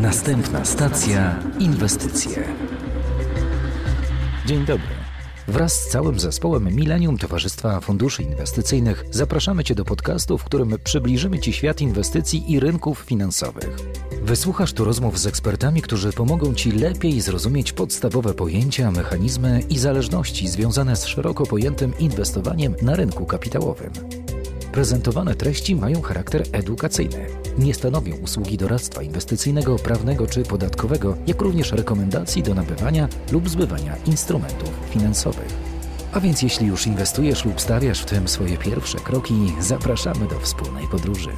Następna stacja inwestycje. Dzień dobry. Wraz z całym zespołem Millennium Towarzystwa Funduszy Inwestycyjnych zapraszamy Cię do podcastu, w którym przybliżymy Ci świat inwestycji i rynków finansowych. Wysłuchasz tu rozmów z ekspertami, którzy pomogą Ci lepiej zrozumieć podstawowe pojęcia, mechanizmy i zależności związane z szeroko pojętym inwestowaniem na rynku kapitałowym. Prezentowane treści mają charakter edukacyjny. Nie stanowią usługi doradztwa inwestycyjnego, prawnego czy podatkowego, jak również rekomendacji do nabywania lub zbywania instrumentów finansowych. A więc jeśli już inwestujesz lub stawiasz w tym swoje pierwsze kroki, zapraszamy do wspólnej podróży.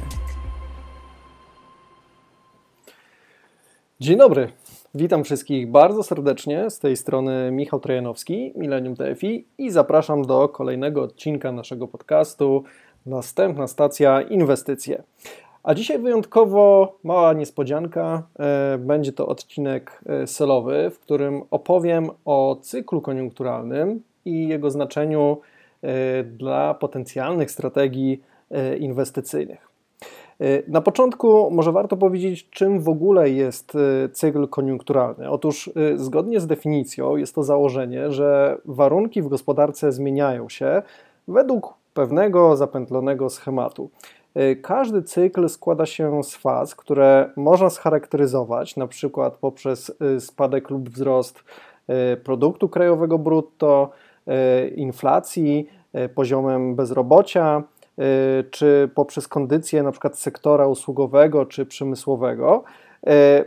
Dzień dobry. Witam wszystkich bardzo serdecznie. Z tej strony Michał Trojanowski, Millennium TFI i zapraszam do kolejnego odcinka naszego podcastu Następna stacja inwestycje. A dzisiaj wyjątkowo mała niespodzianka. E, będzie to odcinek e, selowy, w którym opowiem o cyklu koniunkturalnym i jego znaczeniu e, dla potencjalnych strategii inwestycyjnych. Na początku może warto powiedzieć, czym w ogóle jest cykl koniunkturalny. Otóż, zgodnie z definicją, jest to założenie, że warunki w gospodarce zmieniają się według pewnego zapętlonego schematu. Y, każdy cykl składa się z faz, które można scharakteryzować na przykład poprzez y, spadek lub wzrost y, produktu krajowego brutto, inflacji, poziomem bezrobocia, czy poprzez kondycję na przykład sektora usługowego czy przemysłowego.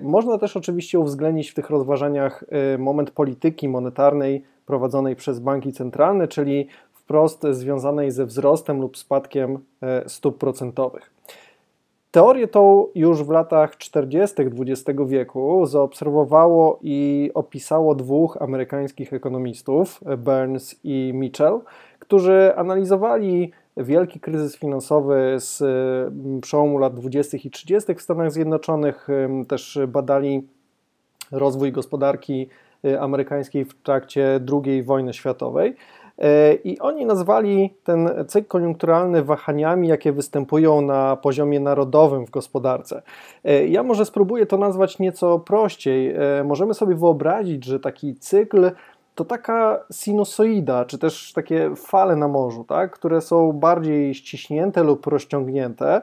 Można też oczywiście uwzględnić w tych rozważaniach moment polityki monetarnej prowadzonej przez banki centralne, czyli wprost związanej ze wzrostem lub spadkiem stóp procentowych. Teorię tą już w latach 40. XX wieku zaobserwowało i opisało dwóch amerykańskich ekonomistów, Burns i Mitchell, którzy analizowali wielki kryzys finansowy z przełomu lat 20. i 30. w Stanach Zjednoczonych, też badali rozwój gospodarki e, amerykańskiej w trakcie II wojny światowej. E, I oni nazwali ten cykl koniunkturalny wahaniami, jakie występują na poziomie narodowym w gospodarce. E, ja może spróbuję to nazwać nieco prościej. Możemy sobie wyobrazić, że taki cykl to taka sinusoida, czy też takie fale na morzu, tak? które są bardziej ściśnięte lub rozciągnięte,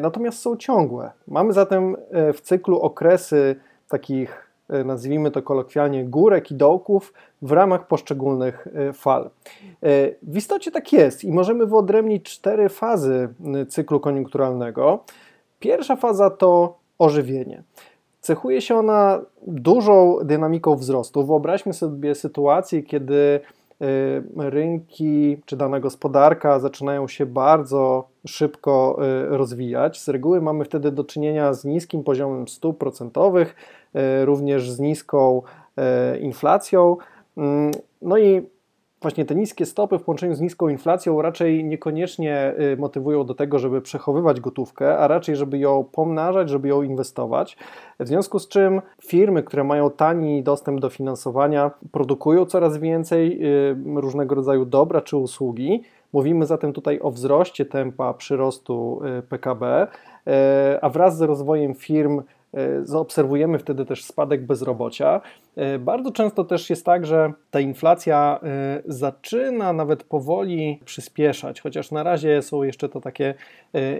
natomiast są ciągłe. Mamy zatem w cyklu okresy takich E, nazwijmy to kolokwialnie, górek i dołków w ramach poszczególnych e, fal. E, w istocie tak jest i możemy wyodrębnić cztery fazy cyklu koniunkturalnego. Pierwsza faza to ożywienie. Cechuje się ona dużą dynamiką wzrostu. Wyobraźmy sobie sytuację, kiedy rynki czy dana gospodarka zaczynają się bardzo szybko rozwijać. Z reguły mamy wtedy do czynienia z niskim poziomem stóp procentowych, E, również z niską inflacją. Mm, no i właśnie te niskie stopy w połączeniu z niską inflacją raczej niekoniecznie y, motywują do tego, żeby przechowywać gotówkę, a raczej, żeby ją pomnażać, żeby ją inwestować. W związku z czym firmy, które mają tani dostęp do finansowania, produkują coraz więcej y, różnego rodzaju dobra czy usługi. Mówimy zatem tutaj o wzroście tempa przyrostu y, PKB, a wraz z rozwojem firm E, zaobserwujemy wtedy też spadek bezrobocia. Bardzo często też jest tak, że ta inflacja zaczyna nawet powoli przyspieszać, chociaż na razie są jeszcze to takie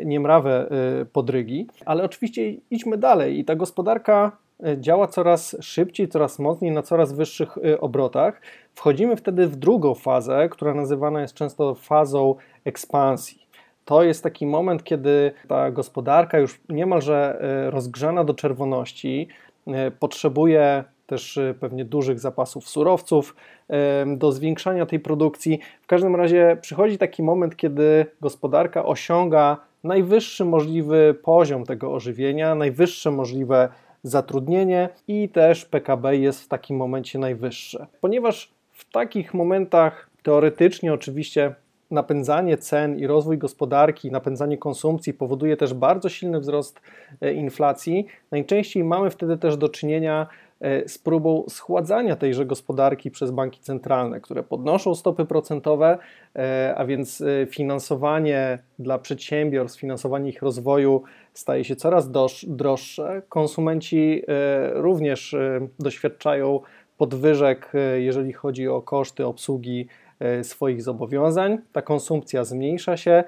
niemrawe podrygi, ale oczywiście idźmy dalej i ta gospodarka działa coraz szybciej, coraz mocniej, na coraz wyższych obrotach. Wchodzimy wtedy w drugą fazę, która nazywana jest często fazą ekspansji to jest taki moment, kiedy ta gospodarka już niemalże e, rozgrzana do czerwoności e, potrzebuje też e, pewnie dużych zapasów surowców do zwiększania tej produkcji. W każdym razie przychodzi taki moment, kiedy gospodarka osiąga najwyższy możliwy poziom tego ożywienia, najwyższe możliwe zatrudnienie i też PKB jest w takim momencie najwyższe. Ponieważ w takich momentach teoretycznie oczywiście napędzanie cen i rozwój gospodarki, napędzanie konsumpcji powoduje też bardzo silny wzrost e, inflacji. Najczęściej mamy wtedy też do czynienia z próbą schładzania tejże gospodarki przez banki centralne, które podnoszą stopy procentowe, a więc finansowanie dla przedsiębiorstw, finansowanie ich rozwoju staje się coraz droższe. Konsumenci również doświadczają podwyżek, jeżeli chodzi o koszty obsługi swoich zobowiązań. Ta konsumpcja zmniejsza się,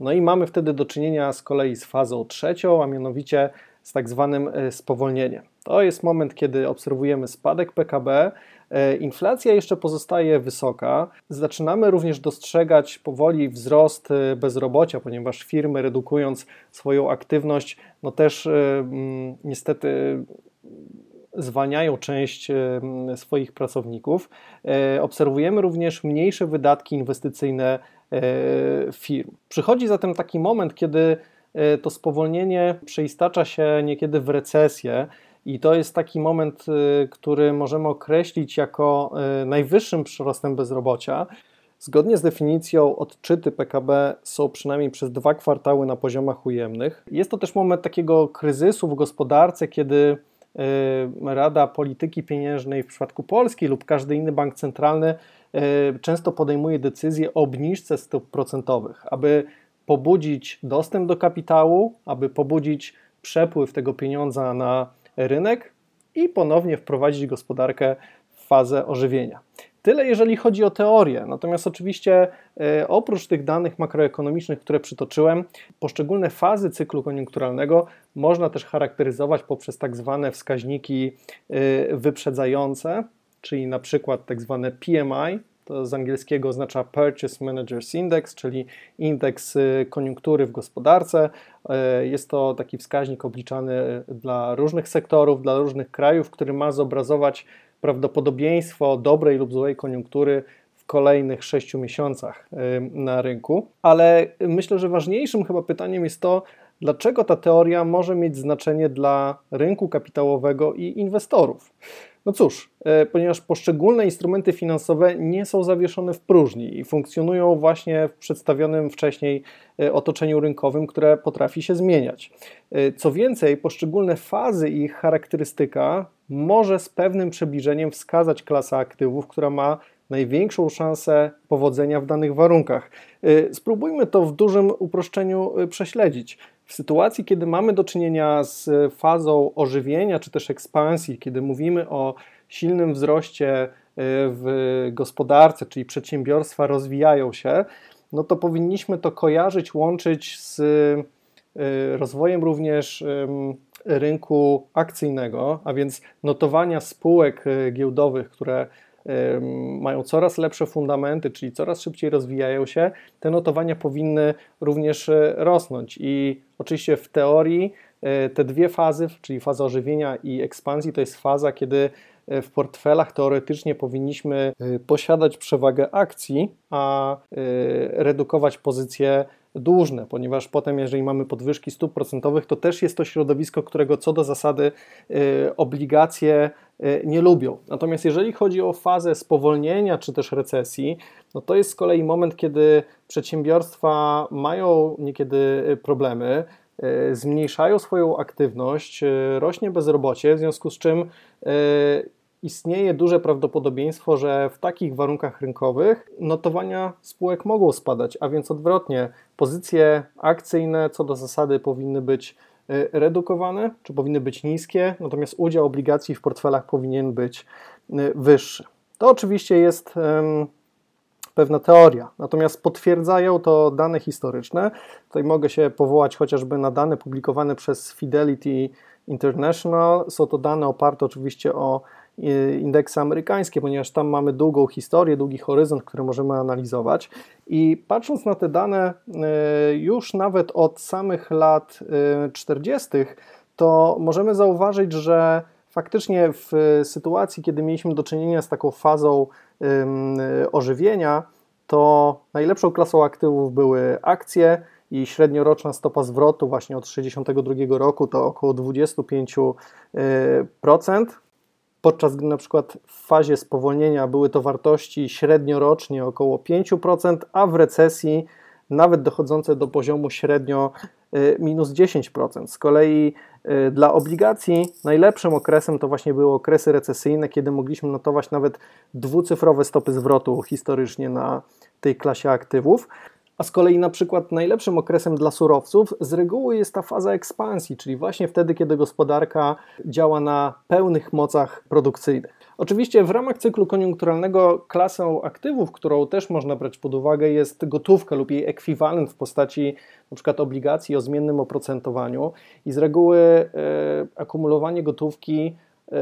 no i mamy wtedy do czynienia z kolei z fazą trzecią, a mianowicie z tak zwanym e, spowolnieniem. To jest moment, kiedy obserwujemy spadek PKB, e, inflacja jeszcze pozostaje wysoka. Zaczynamy również dostrzegać powoli wzrost e, bezrobocia, ponieważ firmy redukując swoją aktywność, no też niestety zwalniają część swoich pracowników. Obserwujemy również mniejsze wydatki inwestycyjne E, firm. Przychodzi zatem taki moment, kiedy e, to spowolnienie przeistacza się niekiedy w recesję. I to jest taki moment, e, który możemy określić jako najwyższym przyrostem bezrobocia. Zgodnie z definicją, odczyty PKB są przynajmniej przez dwa kwartały na poziomach ujemnych. Jest to też moment takiego kryzysu w gospodarce, kiedy Rada Polityki Pieniężnej w przypadku Polski lub każdy inny bank centralny E, często podejmuje decyzję o obniżce stóp procentowych, aby pobudzić dostęp do kapitału, aby pobudzić przepływ tego pieniądza na rynek i ponownie wprowadzić gospodarkę w fazę ożywienia. Tyle jeżeli chodzi o teorię. Natomiast oczywiście e, oprócz tych danych makroekonomicznych, które przytoczyłem, poszczególne fazy cyklu koniunkturalnego można też charakteryzować poprzez tak zwane wskaźniki e, wyprzedzające, czyli na przykład tak zwane PMI, to z angielskiego oznacza Purchase Managers Index, czyli indeks y, koniunktury w gospodarce. Jest to taki wskaźnik obliczany dla różnych sektorów, dla różnych krajów, który ma zobrazować prawdopodobieństwo dobrej lub złej koniunktury w kolejnych sześciu miesiącach y, na rynku. Ale myślę, że ważniejszym chyba pytaniem jest to, dlaczego ta teoria może mieć znaczenie dla rynku kapitałowego i inwestorów. No cóż, e, ponieważ poszczególne instrumenty finansowe nie są zawieszone w próżni i funkcjonują właśnie w przedstawionym wcześniej e, otoczeniu rynkowym, które potrafi się zmieniać. Co więcej, poszczególne fazy i ich charakterystyka może z pewnym przybliżeniem wskazać klasę aktywów, która ma największą szansę powodzenia w danych warunkach. Spróbujmy to w dużym uproszczeniu prześledzić. W sytuacji, kiedy mamy do czynienia z fazą ożywienia czy też ekspansji, kiedy mówimy o silnym wzroście e, w gospodarce, czyli przedsiębiorstwa rozwijają się, no to powinniśmy to kojarzyć, łączyć z rozwojem również rynku akcyjnego, a więc notowania spółek e, giełdowych, które mają coraz lepsze fundamenty, czyli coraz szybciej rozwijają się, te notowania powinny również e, rosnąć. I oczywiście w teorii e, te dwie fazy, czyli faza ożywienia i ekspansji, to jest faza, kiedy e, w portfelach teoretycznie powinniśmy posiadać przewagę akcji, a redukować pozycje dłużne, ponieważ potem, jeżeli mamy podwyżki stóp procentowych, to też jest to środowisko, którego co do zasady y, obligacje y, nie lubią. Natomiast jeżeli chodzi o fazę spowolnienia czy też recesji, no to jest z kolei moment, kiedy przedsiębiorstwa mają niekiedy y, problemy, zmniejszają swoją aktywność, rośnie bezrobocie, w związku z czym istnieje duże prawdopodobieństwo, że w takich warunkach rynkowych notowania spółek mogą spadać, a więc odwrotnie, pozycje akcyjne co do zasady powinny być y, redukowane, czy powinny być niskie, natomiast udział obligacji w portfelach powinien być y, wyższy. To oczywiście jest pewna teoria, natomiast potwierdzają to dane historyczne. Tutaj mogę się powołać chociażby na dane publikowane przez Fidelity International. Są to dane oparte oczywiście o indeksy amerykańskie, ponieważ tam mamy długą historię, długi horyzont, który możemy analizować. I patrząc na te dane e, już nawet od samych lat 40., e, to możemy zauważyć, że faktycznie w sytuacji, kiedy mieliśmy do czynienia z taką fazą ożywienia, to najlepszą klasą aktywów były akcje i średnioroczna stopa zwrotu właśnie od 1962 roku to około 25% podczas gdy na przykład w fazie spowolnienia były to wartości średniorocznie około 5%, a w recesji nawet dochodzące do poziomu średnio minus 10%. Z kolei dla obligacji najlepszym okresem to właśnie były okresy recesyjne, kiedy mogliśmy notować nawet dwucyfrowe stopy zwrotu historycznie na tej klasie aktywów. A z kolei na przykład najlepszym okresem dla surowców z reguły jest ta faza ekspansji, czyli właśnie wtedy, kiedy gospodarka działa na pełnych mocach produkcyjnych. Oczywiście w ramach cyklu koniunkturalnego klasą aktywów, którą też można brać pod uwagę, jest gotówka lub jej ekwiwalent w postaci np. obligacji o zmiennym oprocentowaniu i z reguły y, akumulowanie gotówki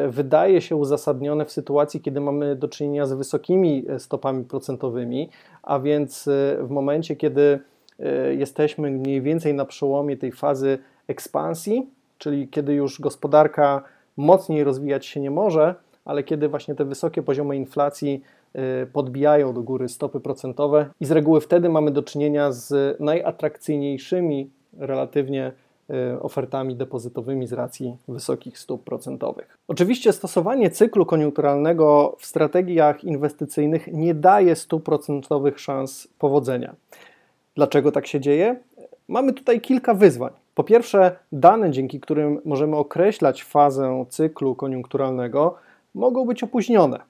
wydaje się uzasadnione w sytuacji, kiedy mamy do czynienia z wysokimi e, stopami procentowymi, a więc e, w momencie, kiedy jesteśmy mniej więcej na przełomie tej fazy ekspansji, czyli kiedy już gospodarka mocniej rozwijać się nie może, ale kiedy właśnie te wysokie poziomy inflacji podbijają do góry stopy procentowe i z reguły wtedy mamy do czynienia z najatrakcyjniejszymi relatywnie ofertami depozytowymi z racji wysokich stóp procentowych. Oczywiście stosowanie cyklu koniunkturalnego w strategiach inwestycyjnych nie daje stuprocentowych szans powodzenia. Dlaczego tak się dzieje? Mamy tutaj kilka wyzwań. Po pierwsze, dane, dzięki którym możemy określać fazę cyklu koniunkturalnego, mogą być opóźnione,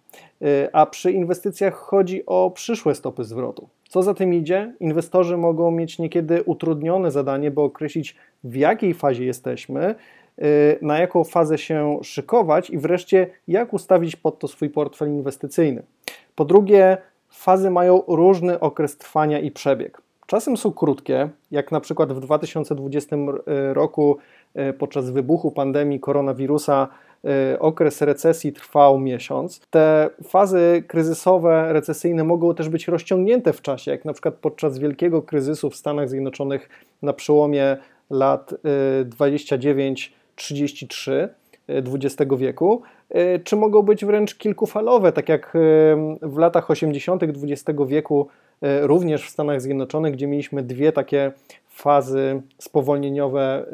y, a przy inwestycjach chodzi o przyszłe stopy zwrotu. Co za tym idzie, inwestorzy mogą mieć niekiedy utrudnione zadanie, by określić, w jakiej fazie jesteśmy, y, na jaką fazę się szykować i wreszcie, jak ustawić pod to swój portfel inwestycyjny. Po drugie, fazy mają różny okres trwania i przebieg. Czasem są krótkie, jak na przykład w 2020 roku y, podczas wybuchu pandemii koronawirusa okres recesji trwał miesiąc. Te fazy kryzysowe, recesyjne mogą też być rozciągnięte w czasie, jak na przykład podczas wielkiego kryzysu w Stanach Zjednoczonych na przełomie lat 29-33 y, XX wieku, y, czy mogą być wręcz kilkufalowe, tak jak w latach 80. XX wieku, również w Stanach Zjednoczonych, gdzie mieliśmy dwie takie fazy spowolnieniowe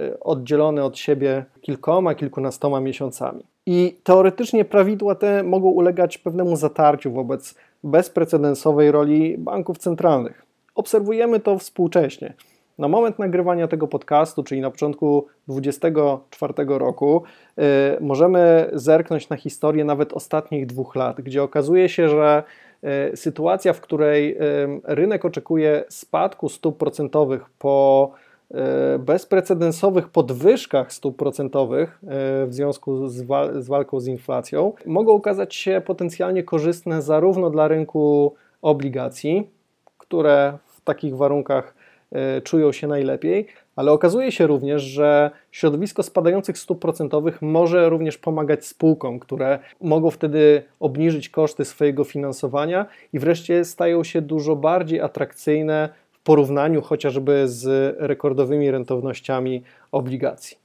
Y, oddzielone od siebie kilkoma, kilkunastoma miesiącami. I teoretycznie prawidła te mogą ulegać pewnemu zatarciu wobec bezprecedensowej roli banków centralnych. Obserwujemy to współcześnie. Na moment nagrywania tego podcastu, czyli na początku 2024 roku, yy, możemy zerknąć na historię nawet ostatnich dwóch lat, gdzie okazuje się, że yy, sytuacja, w której yy, rynek oczekuje spadku stóp procentowych po bezprecedensowych podwyżkach stóp procentowych e, w związku z, wal z walką z inflacją mogą okazać się potencjalnie korzystne zarówno dla rynku obligacji, które w takich warunkach e, czują się najlepiej, ale okazuje się również, że środowisko spadających stóp procentowych może również pomagać spółkom, które mogą wtedy obniżyć koszty swojego finansowania i wreszcie stają się dużo bardziej atrakcyjne porównaniu chociażby z rekordowymi rentownościami obligacji.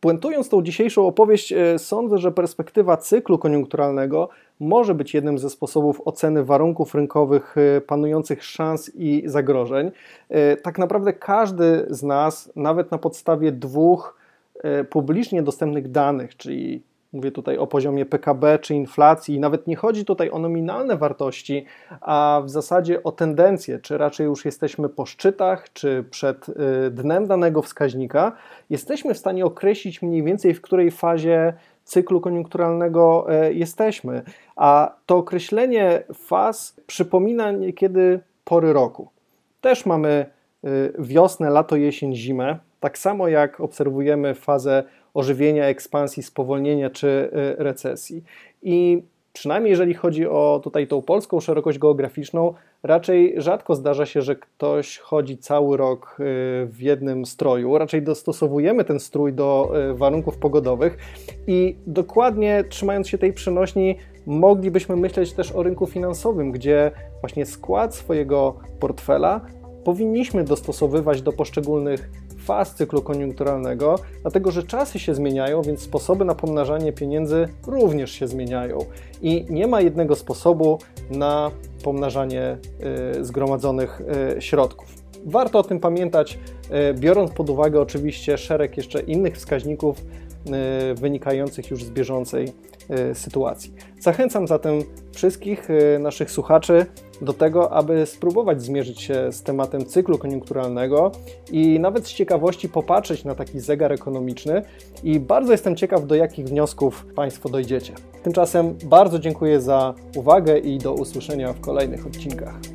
Puentując tą dzisiejszą opowieść, e, sądzę, że perspektywa cyklu koniunkturalnego może być jednym ze sposobów oceny warunków rynkowych e, panujących szans i zagrożeń. E, tak naprawdę każdy z nas, nawet na podstawie dwóch publicznie dostępnych danych, czyli Mówię tutaj o poziomie PKB czy inflacji. Nawet nie chodzi tutaj o nominalne wartości, a w zasadzie o tendencje, czy raczej już jesteśmy po szczytach, czy przed y, dnem danego wskaźnika. Jesteśmy w stanie określić mniej więcej, w której fazie cyklu koniunkturalnego e, jesteśmy. A to określenie faz przypomina niekiedy pory roku. Też mamy y, wiosnę, lato, jesień, zimę. Tak samo jak obserwujemy fazę ożywienia, ekspansji, spowolnienia czy y, recesji. I przynajmniej jeżeli chodzi o tutaj tą polską szerokość geograficzną, raczej rzadko zdarza się, że ktoś chodzi cały rok y, w jednym stroju. Raczej dostosowujemy ten strój do y, warunków pogodowych i dokładnie trzymając się tej przenośni, moglibyśmy myśleć też o rynku finansowym, gdzie właśnie skład swojego portfela powinniśmy dostosowywać do poszczególnych faz cyklu koniunkturalnego, dlatego że czasy się zmieniają, więc sposoby na pomnażanie pieniędzy również się zmieniają. I nie ma jednego sposobu na pomnażanie y, zgromadzonych y, środków. warto o tym pamiętać, biorąc pod uwagę oczywiście szereg jeszcze innych wskaźników wynikających już z bieżącej sytuacji. Zachęcam zatem wszystkich naszych słuchaczy do tego, aby spróbować zmierzyć się z tematem cyklu koniunkturalnego i nawet z ciekawości popatrzeć na taki zegar ekonomiczny i bardzo jestem ciekaw, do jakich wniosków Państwo dojdziecie. Tymczasem bardzo dziękuję za uwagę i do usłyszenia w kolejnych odcinkach.